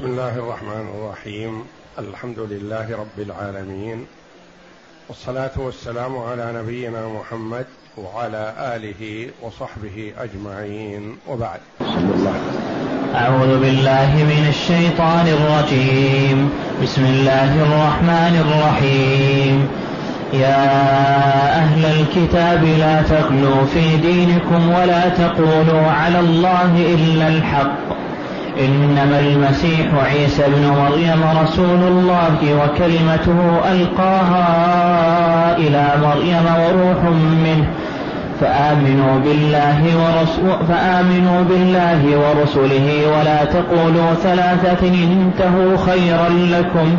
بسم الله الرحمن الرحيم. الحمد لله رب العالمين. والصلاة والسلام على نبينا محمد وعلى آله وصحبه أجمعين. وبعد. بسم الله أعوذ بالله من الشيطان الرجيم. بسم الله الرحمن الرحيم. يا أهل الكتاب لا تغلوا في دينكم ولا تقولوا على الله إلا الحق. إنما المسيح عيسى ابن مريم رسول الله وكلمته ألقاها إلى مريم وروح منه. فآمنوا بالله فآمنوا بالله ورسله ولا تقولوا ثلاثة انتهوا خيرا لكم.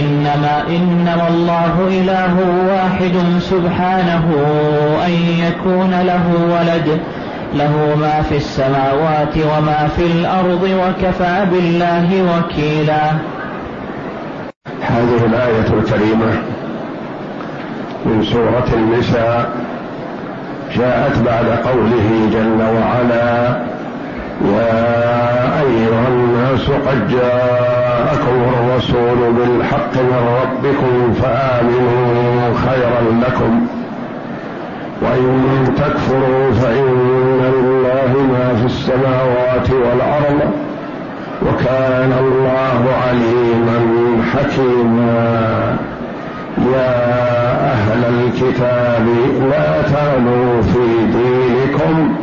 إنما إنما الله إله واحد سبحانه أن يكون له ولد. له ما في السماوات وما في الأرض وكفى بالله وكيلا. هذه الآية الكريمة من سورة النساء جاءت بعد قوله جل وعلا يا أيها الناس قد جاءكم الرسول بالحق من ربكم فآمنوا خيرا لكم وإن تكفروا فإن في السماوات والأرض وكان الله عليما حكيما. يا أهل الكتاب لا تغلوا في دينكم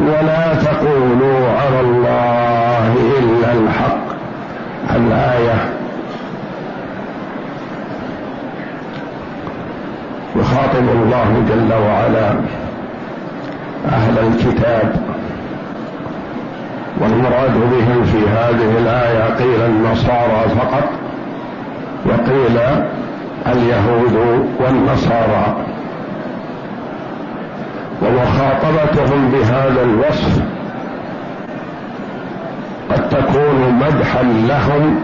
ولا تقولوا على الله إلا الحق. الآية. يخاطب الله جل وعلا أهل الكتاب. والمراد بهم في هذه الآية قيل النصارى فقط وقيل اليهود والنصارى. ومخاطبتهم بهذا الوصف قد تكون مدحا لهم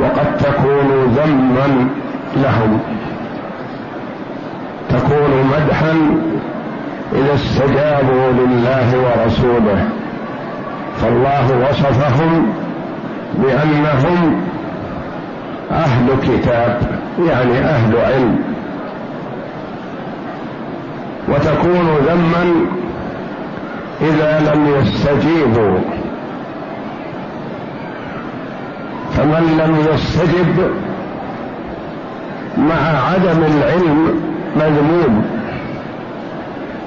وقد تكون ذما لهم. تكون مدحا إذا استجابوا لله ورسوله. فالله وصفهم بأنهم أهل كتاب يعني أهل علم. وتكون ذما إذا لم يستجيبوا. فمن لم يستجب مع عدم العلم مذموم.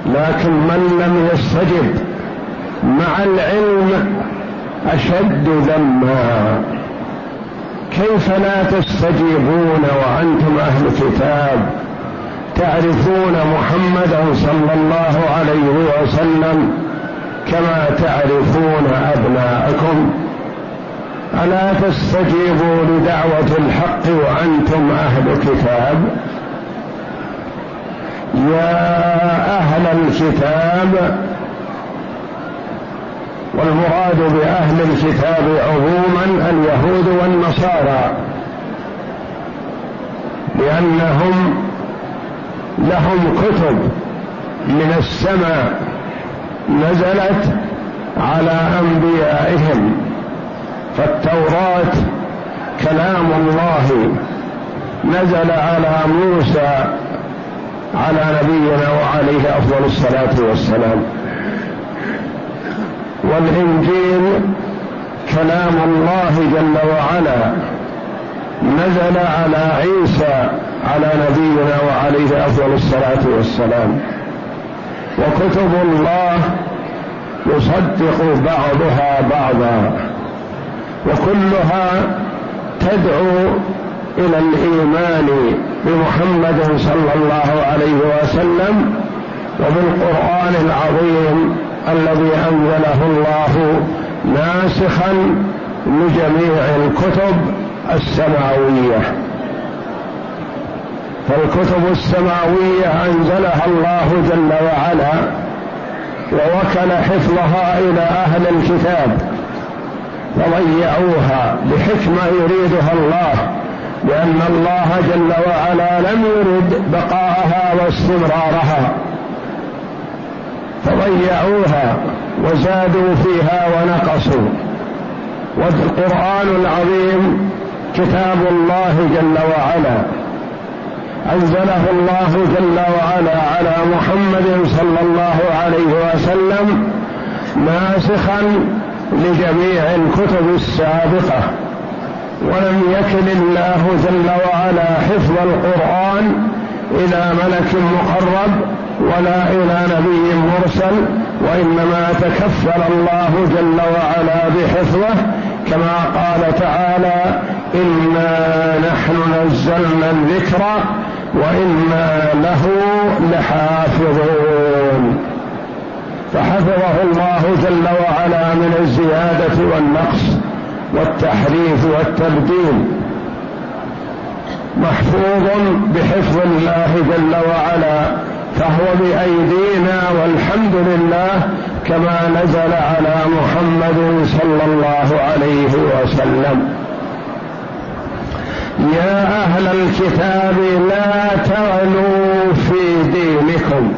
لكن من لم يستجب مع العلم أشد ذما كيف لا تستجيبون وأنتم أهل كتاب تعرفون محمدا صلى الله عليه وسلم كما تعرفون أبناءكم؟ ألا تستجيبوا لدعوة الحق وأنتم أهل كتاب؟ يا أهل الكتاب والمراد بأهل الكتاب عموما اليهود والنصارى لأنهم لهم كتب من السماء نزلت على أنبيائهم فالتوراة كلام الله نزل على موسى على نبينا وعليه أفضل الصلاة والسلام. والإنجيل كلام الله جل وعلا نزل على عيسى على نبينا وعليه أفضل الصلاة والسلام. وكتب الله يصدق بعضها بعضا وكلها تدعو إلى الإيمان بمحمد صلى الله عليه وسلم وبالقرآن العظيم الذي أنزله الله ناسخا لجميع الكتب السماوية. فالكتب السماوية أنزلها الله جل وعلا ووكل حفظها إلى أهل الكتاب فضيعوها لحكمه يريدها الله لأن الله جل وعلا لم يرد بقاءها واستمرارها. فضيعوها وزادوا فيها ونقصوا. والقرآن العظيم كتاب الله جل وعلا. أنزله الله جل وعلا على محمد صلى الله عليه وسلم ناسخا لجميع الكتب السابقة. ولم يكن الله جل وعلا حفظ القرآن إلى ملك مقرب ولا إلى نبي مرسل وإنما تكفل الله جل وعلا بحفظه كما قال تعالى إنا نحن نزلنا الذكر وإنا له لحافظون. فحفظه الله جل وعلا من الزيادة والنقص والتحريف والتبديل. محفوظ بحفظ الله جل وعلا. فهو بأيدينا والحمد لله كما نزل على محمد صلى الله عليه وسلم. يا أهل الكتاب لا تغلوا في دينكم.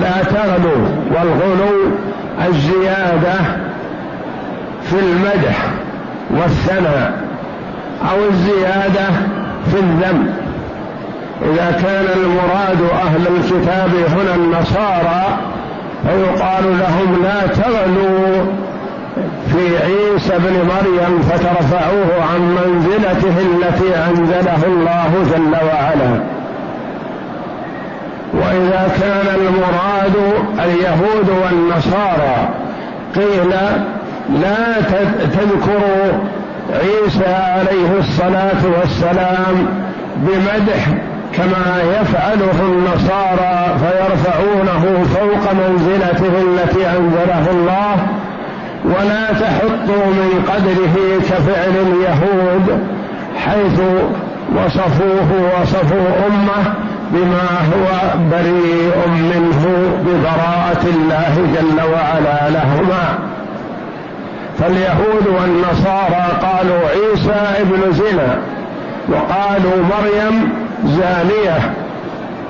لا تغلوا والغلو الزيادة في المدح والثناء أو الزيادة في الذم إذا كان المراد أهل الكتاب هنا النصارى فيقال لهم لا تغلوا في عيسى بن مريم فترفعوه عن منزلته التي أنزله الله جل وعلا. وإذا كان المراد اليهود والنصارى قيل لا تذكروا عيسى عليه الصلاة والسلام بمدح كما يفعله النصارى فيرفعونه فوق منزلته التي أنزله الله ولا تحطوا من قدره كفعل اليهود حيث وصفوه وصفوا أمة بما هو بريء منه ببراءة الله جل وعلا لهما. فاليهود والنصارى قالوا عيسى ابن زنا وقالوا مريم زانية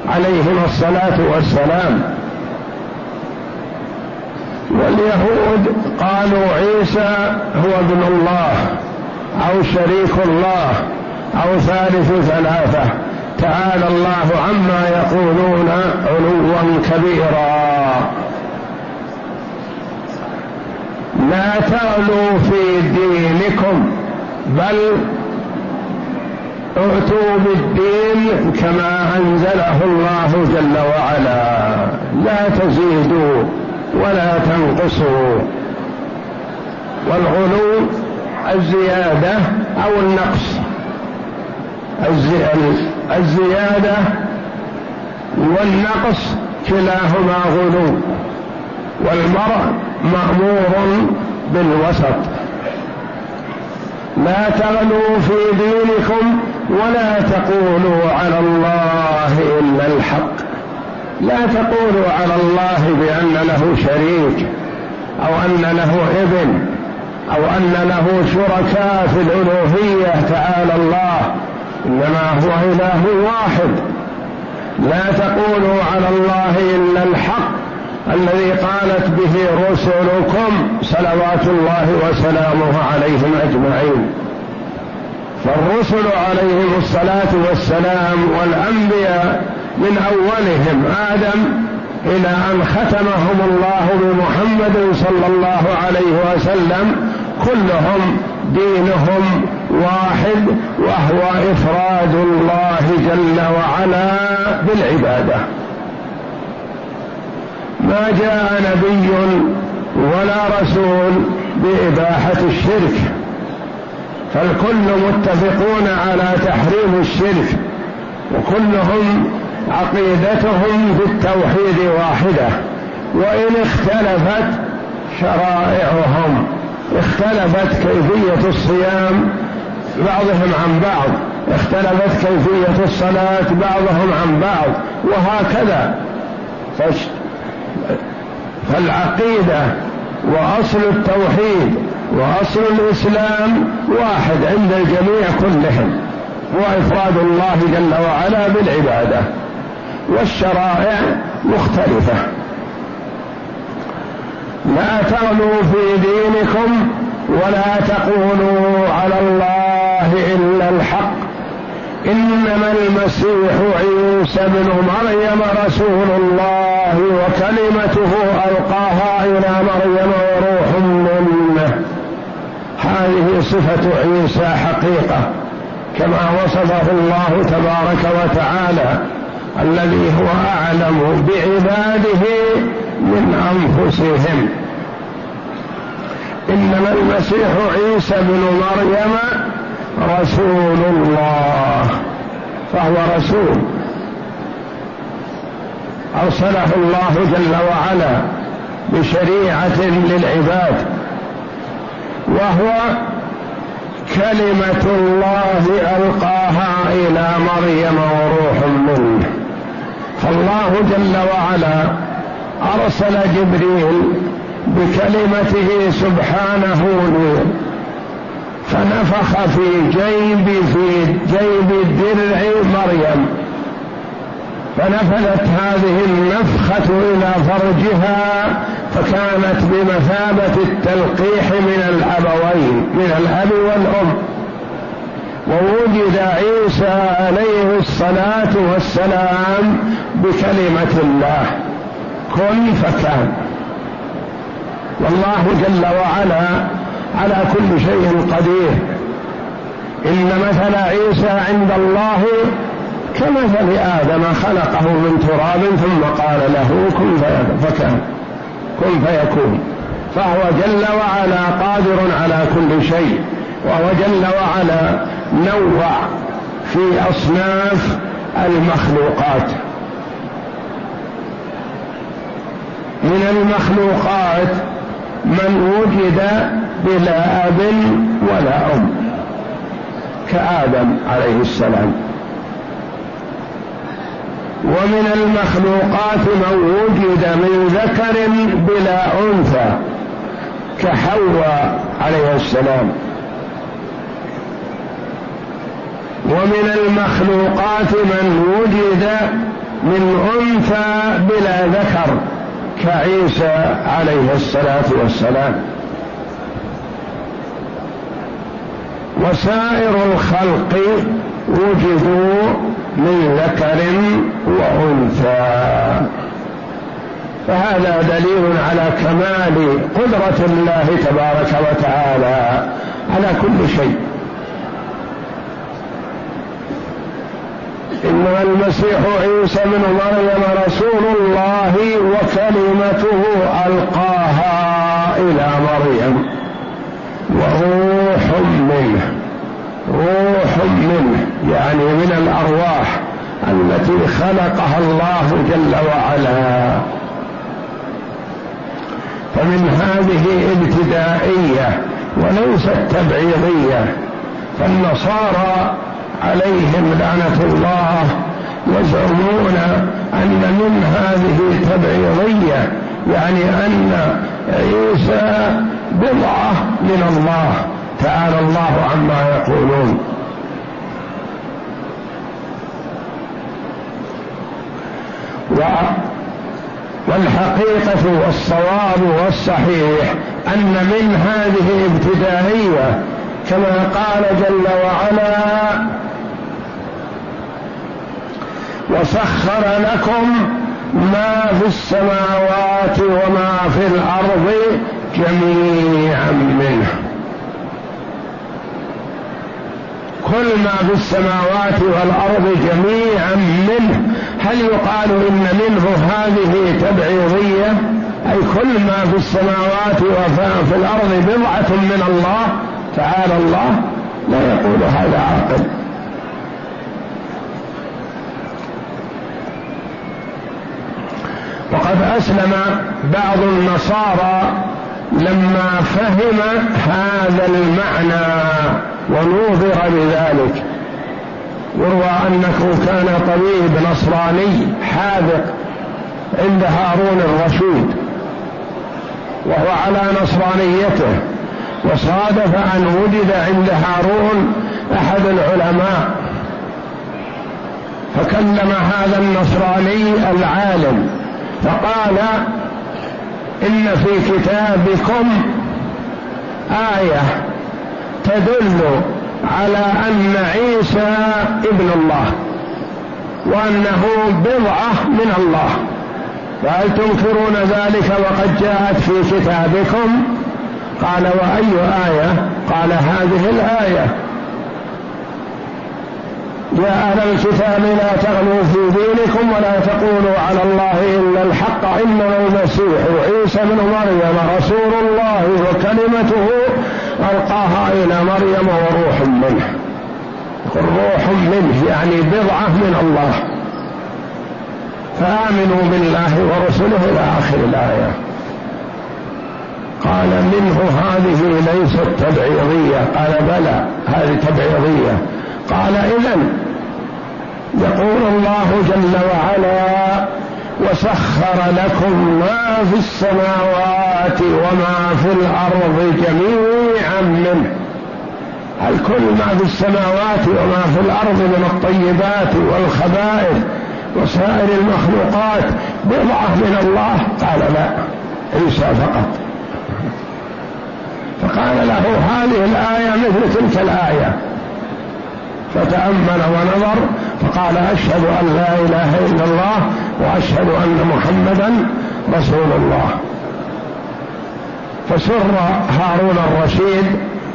عليهما الصلاة والسلام. واليهود قالوا عيسى هو ابن الله أو شريك الله أو ثالث ثلاثة. تعالى الله عما يقولون علوا كبيرا. لا تغلوا في دينكم بل ائتوا بالدين كما انزله الله جل وعلا. لا تزيدوا ولا تنقصوا. والغلو الزيادة أو النقص. الزيادة والنقص كلاهما غلو. والمرء مأمور بالوسط. لا تغلوا في دينكم ولا تقولوا على الله إلا الحق. لا تقولوا على الله بأن له شريك أو أن له ابن أو أن له شركاء في الألوهية تعالى الله إنما هو إله واحد. لا تقولوا على الله إلا الحق الذي قالت به رسلكم صلوات الله وسلامه عليهم أجمعين. فالرسل عليهم الصلاة والسلام والأنبياء من أولهم آدم إلى أن ختمهم الله بمحمد صلى الله عليه وسلم كلهم دينهم واحد وهو إفراد الله جل وعلا بالعبادة. ما جاء نبي ولا رسول بإباحة الشرك. فالكل متفقون على تحريم الشرك وكلهم عقيدتهم في التوحيد واحدة وإن اختلفت شرائعهم اختلفت كيفية الصيام بعضهم عن بعض اختلفت كيفية الصلاة بعضهم عن بعض وهكذا. فالعقيدة وأصل التوحيد وأصل الإسلام واحد عند الجميع كلهم هو إفراد الله جل وعلا بالعبادة والشرائع مختلفة. لا تغلوا في دينكم ولا تقولوا على الله إلا الحق. إنما المسيح عيسى بن مريم رسول الله وكلمته ألقاها إلى مريم وروح منه صفة عيسى حقيقة كما وصفه الله تبارك وتعالى الذي هو أعلم بعباده من أنفسهم. إنما المسيح عيسى بن مريم رسول الله فهو رسول. أرسله الله جل وعلا بشريعة للعباد وهو كلمة الله ألقاها إلى مريم وروح منه. فالله جل وعلا أرسل جبريل بكلمته سبحانه نور فنفخ في جيب في جيب الدرع مريم. فنفذت هذه النفخة إلى فرجها فكانت بمثابة التلقيح من الأبوين من الأب والأم. ووجد عيسى عليه الصلاة والسلام بكلمة الله. كن فكان. والله جل وعلا على كل شيء قدير. إن مثل عيسى عند الله كمثل آدم خلقه من تراب ثم قال له كن فكان. كن فيكون. فهو جل وعلا قادر على كل شيء. وهو جل وعلا نوع في أصناف المخلوقات. من المخلوقات من وجد بلا أب ولا أم. كآدم عليه السلام. ومن المخلوقات من وجد من ذكر بلا أنثى كحواء عليه السلام. ومن المخلوقات من وجد من أنثى بلا ذكر كعيسى عليه الصلاة والسلام. وسائر الخلق وجدوا من ذكر وأنثى. فهذا دليل على كمال قدرة الله تبارك وتعالى على كل شيء. انما المسيح عيسى بن مريم رسول الله وكلمته ألقاها إلى مريم. وروح منه روح منه. يعني من الأرواح التي خلقها الله جل وعلا. فمن هذه ابتدائية وليست تبعيضية فالنصارى عليهم لعنة الله يزعمون أن من هذه تبعيضية يعني أن عيسى بضعة من الله. تعالى الله عما يقولون. والحقيقة والصواب والصحيح أن من هذه ابتدائية كما قال جل وعلا وسخر لكم ما في السماوات وما في الأرض جميعا منه. كل ما في السماوات والأرض جميعا منه. هل يقال إن منه هذه تبعيضية؟ أي كل ما في السماوات وفي الأرض بضعة من الله تعالى الله لا يقول هذا عاقل. وقد أسلم بعض النصارى لما فهم هذا المعنى ونوظر بذلك يروى أنه كان طبيب نصراني حاذق عند هارون الرشيد وهو على نصرانيته وصادف أن وجد عند هارون أحد العلماء فكلم هذا النصراني العالم فقال إن في كتابكم آية تدل على أن عيسى ابن الله وأنه بضعة من الله. فهل تنكرون ذلك وقد جاءت في كتابكم؟ قال وأي آية؟ قال هذه الآية. يا أهل الكتاب لا تغلوا في دينكم ولا تقولوا على الله إلا الحق إنما المسيح عيسى بن مريم رسول الله وكلمته ألقاها إلى مريم وروح منه. روح منه يعني بضعة من الله. فآمنوا بالله ورسله إلى آخر الآية. قال منه هذه ليست تبعيضية. قال بلى هذه تبعيضية. قال إذا يقول الله جل وعلا وسخر لكم ما في السماوات وما في الأرض جميعا منه. هل كل ما في السماوات وما في الأرض من الطيبات والخبائث وسائر المخلوقات بضعة من الله؟ قال لا عيسى فقط. فقال له هذه الآية مثل تلك الآية. فتأمل ونظر فقال أشهد أن لا إله إلا الله وأشهد أن محمدا رسول الله. فسر هارون الرشيد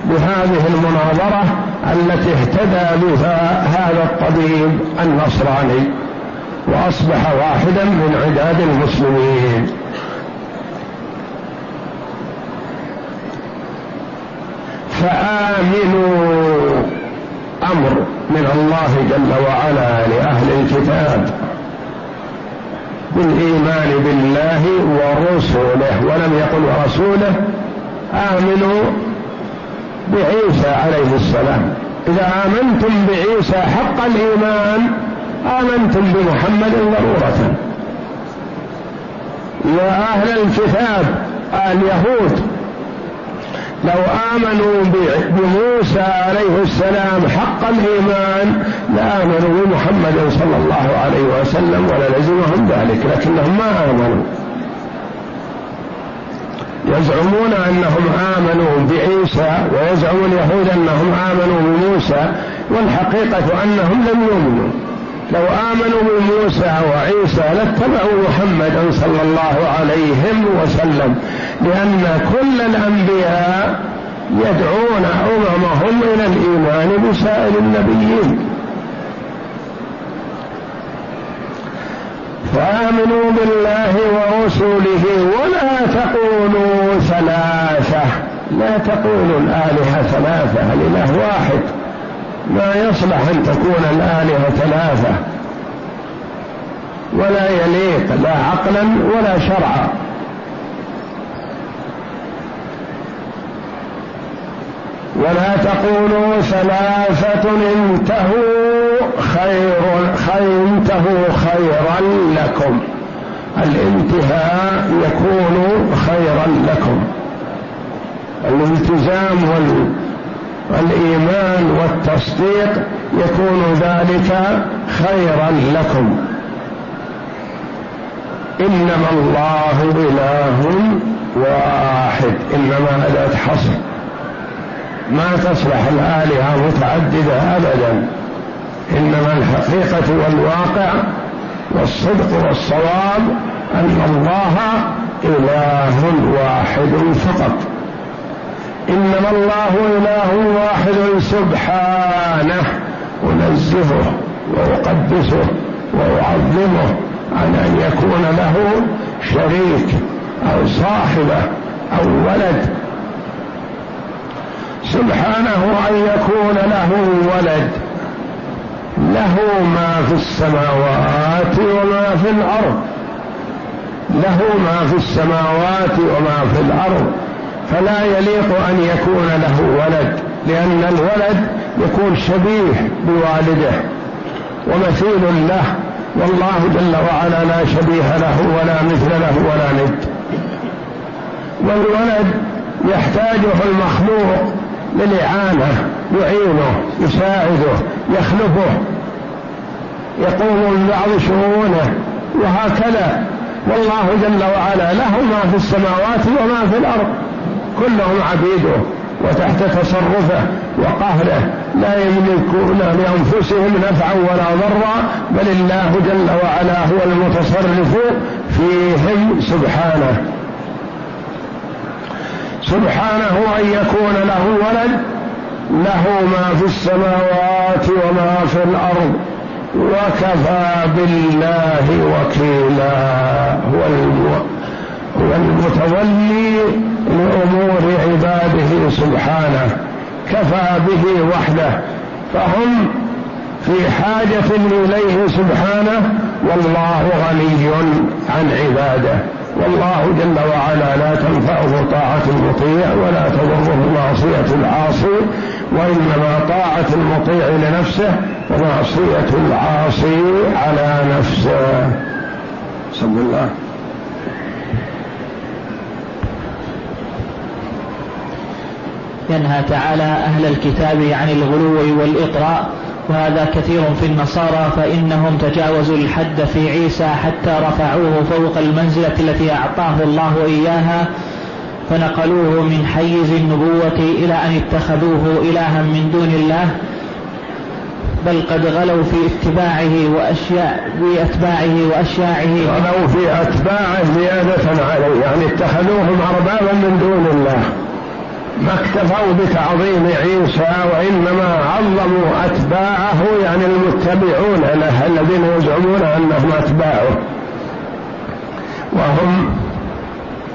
بهذه المناظرة التي اهتدى بها هذا الطبيب النصراني وأصبح واحدا من عداد المسلمين. فآمنوا أمر من الله جل وعلا لأهل الكتاب بالإيمان بالله ورسله ولم يقل ورسوله آمنوا بعيسى عليه السلام. إذا آمنتم بعيسى حق الإيمان آمنتم بمحمد ضرورة. يا أهل الكتاب اليهود لو آمنوا بموسى عليه السلام حق الإيمان لآمنوا بمحمد صلى الله عليه وسلم وللزمهم ذلك لكنهم ما آمنوا. يزعمون أنهم آمنوا بعيسى ويزعم اليهود أنهم آمنوا بموسى والحقيقة أنهم لم يؤمنوا. لو آمنوا بموسى وعيسى لاتبعوا محمدا صلى الله عليه وسلم لأن كل الأنبياء يدعون أممهم إلى الإيمان بسائر النبيين. فآمنوا بالله ورسله ولا تقولوا ثلاثة لا تقولوا الآلهة ثلاثة الإله واحد. ما يصلح أن تكون الآلهة ثلاثة. ولا يليق لا عقلا ولا شرعا. ولا تقولوا ثلاثة انتهوا خير انتهوا خيرا لكم. الانتهاء يكون خيرا لكم. الالتزام والإيمان والتصديق يكون ذلك خيرا لكم. إنما الله إله واحد. إنما أداة حصر ما تصلح الآلهة متعددة أبدا. إنما الحقيقة والواقع والصدق والصواب أن الله إله واحد فقط. إنما الله إله واحد سبحانه أنزهه وأقدسه وأعظمه عن أن يكون له شريك أو صاحبة أو ولد. سبحانه أن يكون له ولد. له ما في السماوات وما في الأرض. له ما في السماوات وما في الأرض. فلا يليق أن يكون له ولد لأن الولد يكون شبيه بوالده ومثيل له. والله جل وعلا لا شبيه له ولا مثل له ولا ند. والولد يحتاجه المخلوق للإعانة يعينه يساعده يخلفه. يقوم ببعض شؤونه وهكذا. والله جل وعلا له ما في السماوات وما في الأرض. كلهم عبيده وتحت تصرفه وقهره لا يملكون لأنفسهم نفعا ولا ضرا بل الله جل وعلا هو المتصرف فيهم سبحانه. سبحانه أن يكون له ولد له ما في السماوات وما في الأرض وكفى بالله وكيلا هو هو المتولي لأمور عباده سبحانه كفى به وحده فهم في حاجة إليه سبحانه والله غني عن عباده. والله جل وعلا لا تنفعه طاعة المطيع ولا تضره معصية العاصي وإنما طاعة المطيع لنفسه ومعصية العاصي على نفسه. بسم الله. ينهى تعالى أهل الكتاب عن الغلو والإطراء وهذا كثير في النصارى فإنهم تجاوزوا الحد في عيسى حتى رفعوه فوق المنزلة التي أعطاه الله إياها فنقلوه من حيز النبوة إلى أن اتخذوه إلها من دون الله بل قد غلوا في اتباعه وأشياء بأتباعه وأشياعه. غلوا في أتباعه زيادة عليه يعني اتخذوهم أربابا من دون الله. ما اكتفوا بتعظيم عيسى وإنما عظموا أتباعه يعني المتبعون له الذين يزعمون أنهم أتباعه. وهم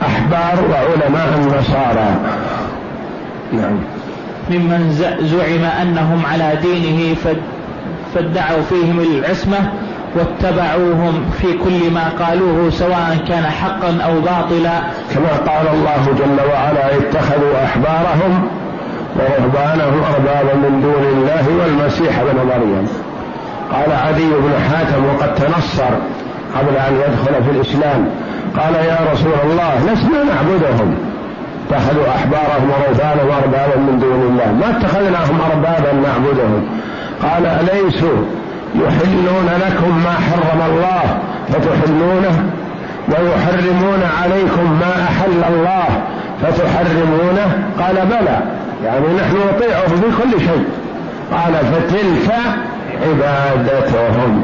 أحبار وعلماء النصارى. نعم. ممن زعم أنهم على دينه فادعوا فيهم العصمة واتبعوهم في كل ما قالوه سواء كان حقا أو باطلا. كما قال الله جل وعلا اتخذوا أحبارهم ورهبانهم أربابا من دون الله والمسيح ابن مريم. قال عدي بن حاتم وقد تنصر قبل أن يدخل في الإسلام. قال يا رسول الله لسنا نعبدهم. اتخذوا أحبارهم ورهبانهم أربابا من دون الله. ما اتخذناهم أربابا نعبدهم. قال أليسوا يحلون لكم ما حرم الله فتحلونه ويحرمون عليكم ما أحل الله فتحرمونه قال بلى يعني نحن نطيعه في كل شيء قال فتلك عبادتهم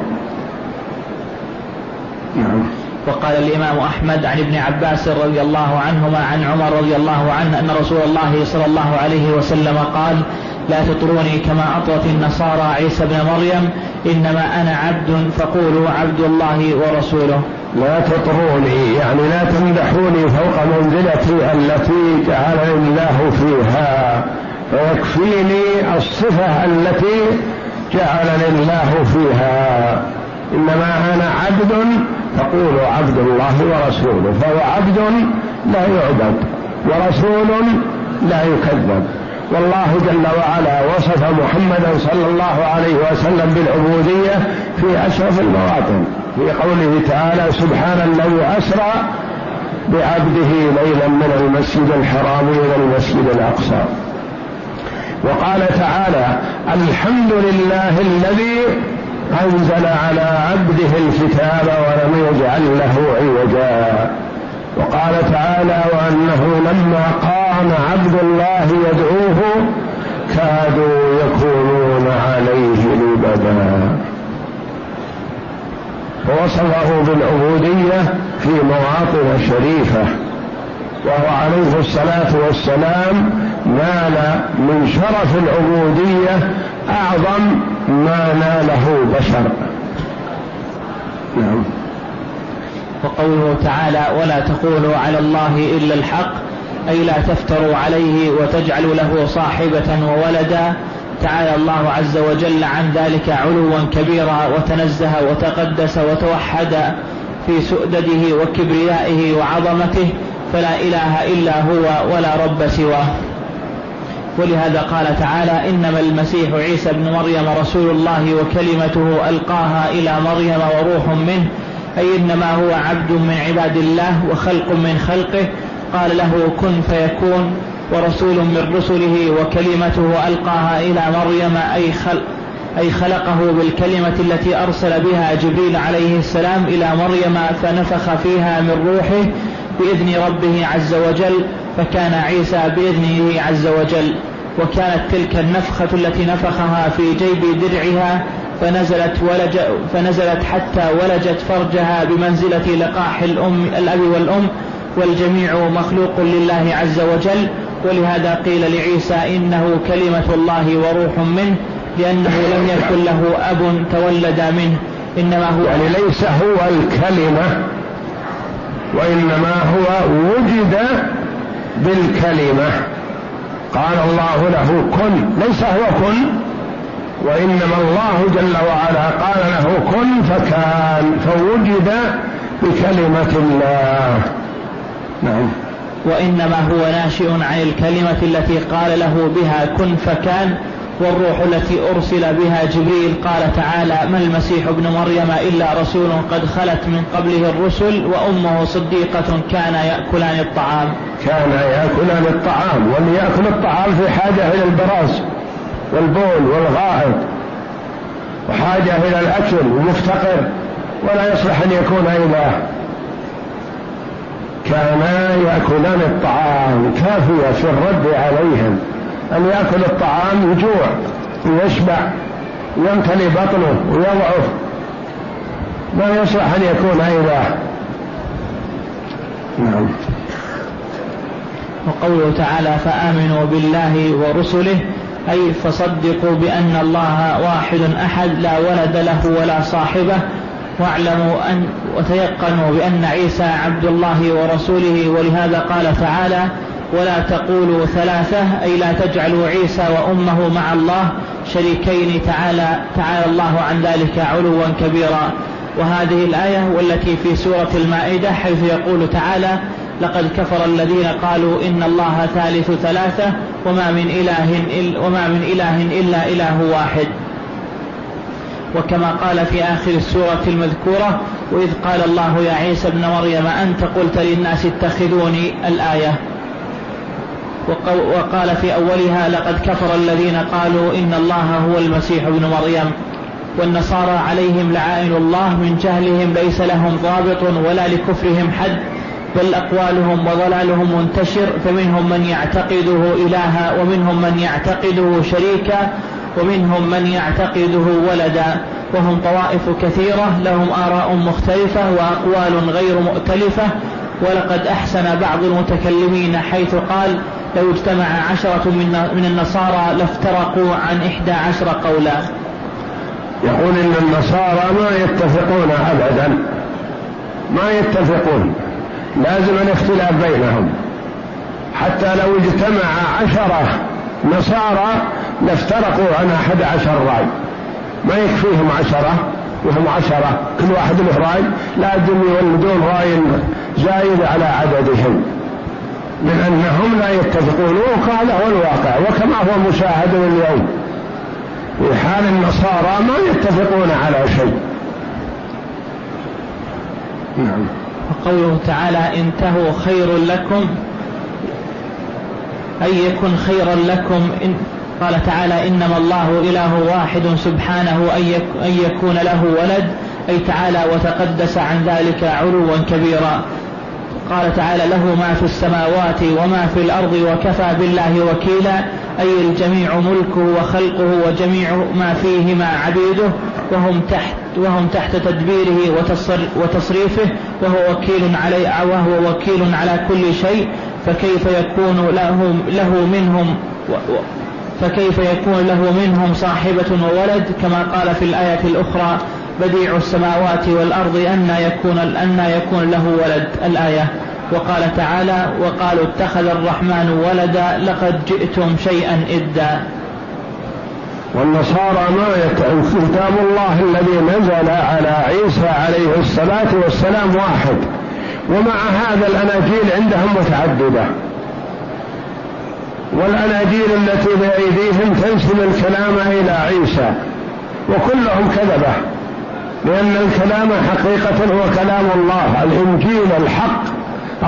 نعم. وقال الإمام أحمد عن ابن عباس رضي الله عنهما عن عمر رضي الله عنه أن رسول الله صلى الله عليه وسلم قال لا تطروني كما أطرت النصارى عيسى بن مريم إنما أنا عبد فقولوا عبد الله ورسوله. لا تطروني يعني لا تمدحوني فوق منزلتي التي جعلني الله فيها. فيكفيني الصفة التي جعلني الله فيها. إنما أنا عبد فقولوا عبد الله ورسوله. فهو عبد لا يعبد ورسول لا يكذب. والله جل وعلا وصف محمدا صلى الله عليه وسلم بالعبودية في أشرف المواطن في قوله تعالى سبحان الذي أسرى بعبده ليلا من المسجد الحرام إلى المسجد الأقصى. وقال تعالى الحمد لله الذي أنزل على عبده الكتاب ولم يجعل له عوجا. وقال تعالى وأنه لما قام عبد الله يدعوه كادوا يكونون عليه لبدا. ووصفه بالعبودية في مواطن شريفة وهو عليه الصلاة والسلام نال من شرف العبودية أعظم ما ناله بشر. نعم. وقوله تعالى ولا تقولوا على الله إلا الحق أي لا تفتروا عليه وتجعلوا له صاحبة وولدا. تعالى الله عز وجل عن ذلك علوا كبيرا وتنزه وتقدس وتوحد في سؤدده وكبريائه وعظمته فلا إله إلا هو ولا رب سواه. ولهذا قال تعالى إنما المسيح عيسى بن مريم رسول الله وكلمته ألقاها إلى مريم وروح منه. أي إنما هو عبد من عباد الله وخلق من خلقه. قال له كن فيكون. ورسول من رسله وكلمته ألقاها إلى مريم أي خلق أي خلقه بالكلمة التي أرسل بها جبريل عليه السلام إلى مريم فنفخ فيها من روحه بإذن ربه عز وجل فكان عيسى بإذنه عز وجل. وكانت تلك النفخة التي نفخها في جيب درعها فنزلت ولج فنزلت حتى ولجت فرجها بمنزلة لقاح الأم الأب والأم والجميع مخلوق لله عز وجل. ولهذا قيل لعيسى إنه كلمة الله وروح منه لأنه لم يكن له أب تولد منه. إنما هو يعني ليس هو الكلمة وإنما هو وجد بالكلمة. قال الله له كن. ليس هو كن. وإنما الله جل وعلا قال له كن فكان فوجد بكلمة الله. نعم. وإنما هو ناشئ عن الكلمة التي قال له بها كن فكان والروح التي أرسل بها جبريل قال تعالى ما المسيح ابن مريم إلا رسول قد خلت من قبله الرسل وأمه صديقة كان يأكلان الطعام. كان يأكلان الطعام واللي يأكل الطعام في حاجة إلى البراز. والبول والغائط وحاجة إلى الأكل ومفتقر ولا يصلح أن يكون إله كانا يأكلان الطعام كافية في الرد عليهم. أن يأكل الطعام يجوع ويشبع ويمتلي بطنه ويضعف. ما يصلح أن يكون إله نعم. وقوله تعالى فآمنوا بالله ورسله أي فصدقوا بأن الله واحد أحد لا ولد له ولا صاحبه واعلموا أن وتيقنوا بأن عيسى عبد الله ورسوله ولهذا قال تعالى ولا تقولوا ثلاثة أي لا تجعلوا عيسى وأمه مع الله شريكين تعالى تعالى الله عن ذلك علوا كبيرا. وهذه الآية والتي في سورة المائدة حيث يقول تعالى لقد كفر الذين قالوا إن الله ثالث ثلاثة وما من إله إلا وما من إله إلا إله واحد. وكما قال في آخر السورة المذكورة وإذ قال الله يا عيسى ابن مريم أنت قلت للناس اتخذوني الآية. وقال في أولها لقد كفر الذين قالوا إن الله هو المسيح ابن مريم. والنصارى عليهم لعائن الله من جهلهم ليس لهم ضابط ولا لكفرهم حد. بل أقوالهم وضلالهم منتشر فمنهم من يعتقده إلها ومنهم من يعتقده شريكا ومنهم من يعتقده ولدا. وهم طوائف كثيرة لهم آراء مختلفة وأقوال غير مؤتلفة. ولقد أحسن بعض المتكلمين حيث قال لو اجتمع عشرة من, النصارى لافترقوا عن إحدى عشر قولا. يقول إن النصارى ما يتفقون أبدا. ما يتفقون. لازم الاختلاف بينهم. حتى لو اجتمع عشرة نصارى لافترقوا عن أحد عشر رأي. ما يكفيهم عشرة وهم عشرة كل واحد له رأي. لازم يولدون رأي زايد على عددهم. من أنهم لا يتفقون وهذا هو الواقع وكما هو مشاهد اليوم. في حال النصارى ما يتفقون على شيء. نعم. وقوله تعالى انتهوا خير لكم أي يكن خيرا لكم إن قال تعالى إنما الله إله واحد سبحانه أن يكون له ولد. أي تعالى وتقدس عن ذلك علوا كبيرا. قال تعالى له ما في السماوات وما في الأرض وكفى بالله وكيلا. أي الجميع ملكه وخلقه وجميع ما فيه مع عبيده وهم تحت وهم تحت تدبيره وتصريفه وهو وكيل علي وهو وكيل على كل شيء فكيف يكون له له منهم فكيف يكون له منهم صاحبة وولد؟ كما قال في الآية الأخرى بديع السماوات والأرض أن يكون أن يكون له ولد. الآية وقال تعالى وقالوا اتخذ الرحمن ولدا لقد جئتم شيئا إدا. والنصارى ما كتاب الله الذي نزل على عيسى عليه الصلاة والسلام واحد ومع هذا الأناجيل عندهم متعددة. والأناجيل التي بأيديهم تنسب الكلام إلى عيسى وكلهم كذبة لأن الكلام حقيقة هو كلام الله الإنجيل الحق.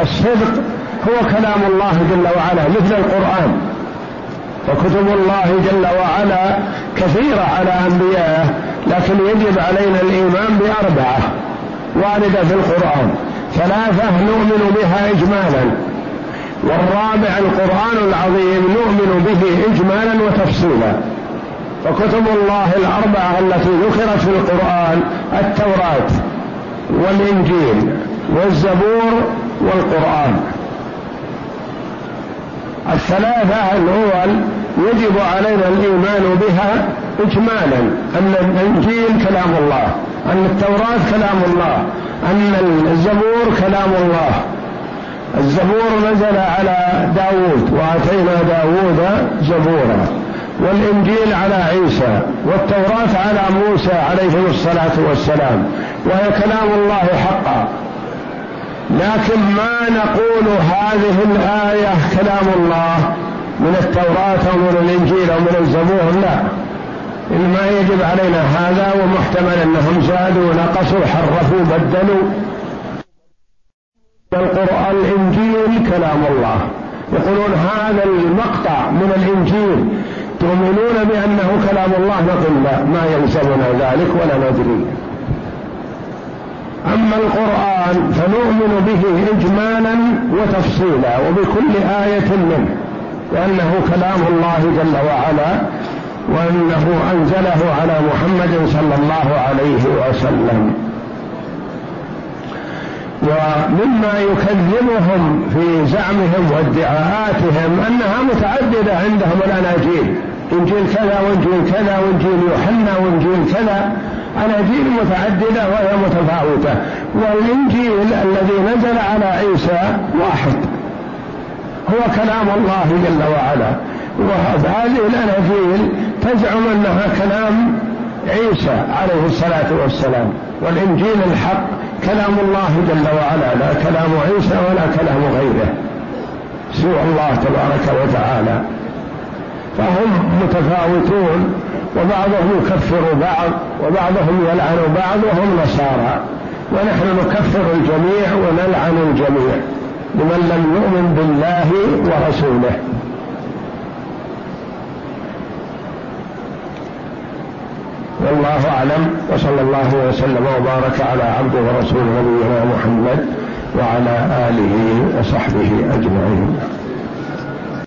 الصدق هو كلام الله جل وعلا مثل القرآن. وكتب الله جل وعلا كثيرة على أنبيائه لكن يجب علينا الإيمان بأربعة. واردة في القرآن. ثلاثة نؤمن بها إجمالا. والرابع القرآن العظيم نؤمن به إجمالا وتفصيلا. فكتب الله الأربعة التي ذكرت في القرآن التوراة والإنجيل والزبور والقرآن. الثلاثة الأول يجب علينا الإيمان بها إجمالا أن الإنجيل كلام الله أن التوراة كلام الله أن الزبور كلام الله. الزبور نزل على داود وآتينا داود زبورا. والإنجيل على عيسى والتوراة على موسى عليه الصلاة والسلام. وهي كلام الله حقا. لكن ما نقول هذه الآية كلام الله من التوراة أو من الإنجيل أو من الزبور لا. إنما يجب علينا هذا ومحتمل أنهم زادوا نقصوا حرفوا بدلوا. القرآن الإنجيل كلام الله. يقولون هذا المقطع من الإنجيل. تؤمنون بأنه كلام الله؟ نقول لا ما يلزمنا ذلك ولا ندري. أما القرآن فنؤمن به إجمالا وتفصيلا وبكل آية منه لأنه كلام الله جل وعلا وأنه أنزله على محمد صلى الله عليه وسلم. ومما يكذبهم في زعمهم وادعاءاتهم أنها متعددة عندهم الأناجيل إنجيل كذا وإنجيل كذا وإنجيل يوحنا وإنجيل كذا. أناجيل متعددة وهي متفاوتة. والإنجيل الذي نزل على عيسى واحد. هو كلام الله جل وعلا. وهذه الأناجيل تزعم أنها كلام عيسى عليه الصلاة والسلام. والإنجيل الحق كلام الله جل وعلا. لا كلام عيسى ولا كلام غيره. سوى الله تبارك وتعالى. فهم متفاوتون وبعضهم يكفر بعض وبعضهم يلعن بعض وهم نصارى. ونحن نكفر الجميع ونلعن الجميع لمن لم يؤمن بالله ورسوله. والله أعلم وصلى الله وسلم وبارك على عبده ورسوله نبينا محمد وعلى آله وصحبه أجمعين.